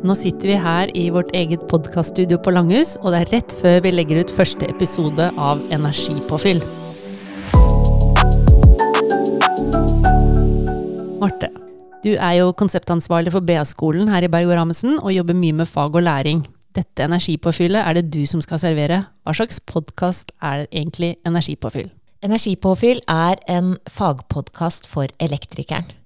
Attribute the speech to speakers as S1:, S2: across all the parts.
S1: Nå sitter vi her i vårt eget podkaststudio på Langhus, og det er rett før vi legger ut første episode av Energipåfyll. Marte, du er jo konseptansvarlig for BA-skolen her i Berg og Rammesen, og jobber mye med fag og læring. Dette energipåfyllet er det du som skal servere. Hva slags podkast er egentlig Energipåfyll?
S2: Energipåfyll er en fagpodkast for elektrikeren.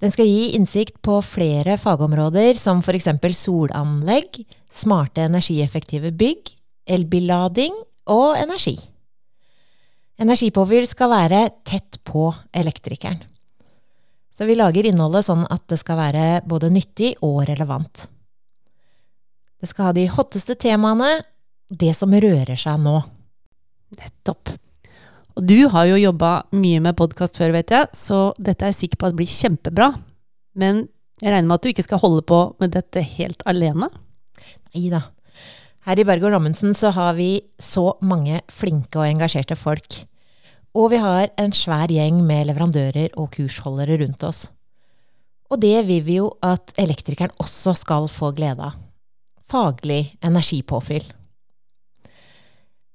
S2: Den skal gi innsikt på flere fagområder, som f.eks. solanlegg, smarte energieffektive bygg, elbillading og energi. Energipåfyll skal være tett på elektrikeren. Så vi lager innholdet sånn at det skal være både nyttig og relevant. Det skal ha de hotteste temaene, det som rører seg nå.
S1: Nettopp. Og du har jo jobba mye med podkast før, vet jeg, så dette er jeg sikker på at blir kjempebra. Men jeg regner med at du ikke skal holde på med dette helt alene?
S2: Nei da. Her i Bergård og så har vi så mange flinke og engasjerte folk. Og vi har en svær gjeng med leverandører og kursholdere rundt oss. Og det vil vi jo at elektrikeren også skal få glede av. Faglig energipåfyll.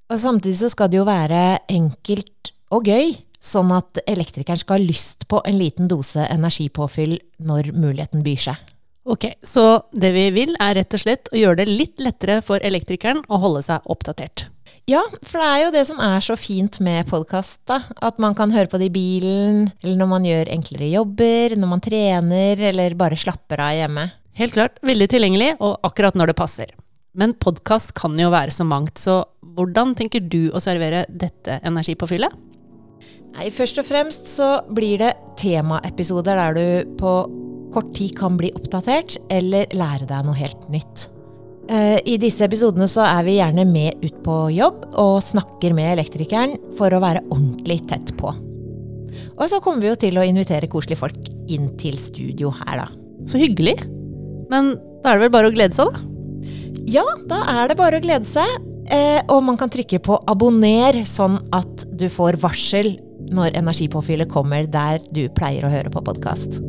S2: Og samtidig så skal det jo være enkelt og gøy, sånn at elektrikeren skal ha lyst på en liten dose energipåfyll når muligheten byr seg.
S1: Ok, så det vi vil er rett og slett å gjøre det litt lettere for elektrikeren å holde seg oppdatert.
S2: Ja, for det er jo det som er så fint med podkast. At man kan høre på det i bilen, eller når man gjør enklere jobber, når man trener, eller bare slapper av hjemme.
S1: Helt klart, veldig tilgjengelig, og akkurat når det passer. Men podkast kan jo være så mangt, så hvordan tenker du å servere dette energipåfyllet?
S2: Nei, Først og fremst så blir det temaepisoder der du på kort tid kan bli oppdatert eller lære deg noe helt nytt. Eh, I disse episodene så er vi gjerne med ut på jobb og snakker med elektrikeren for å være ordentlig tett på. Og så kommer vi jo til å invitere koselige folk inn til studio her, da.
S1: Så hyggelig. Men da er det vel bare å glede seg, da?
S2: Ja, da er det bare å glede seg. Eh, og man kan trykke på abonner, sånn at du får varsel når energipåfyllet kommer der du pleier å høre på podkast.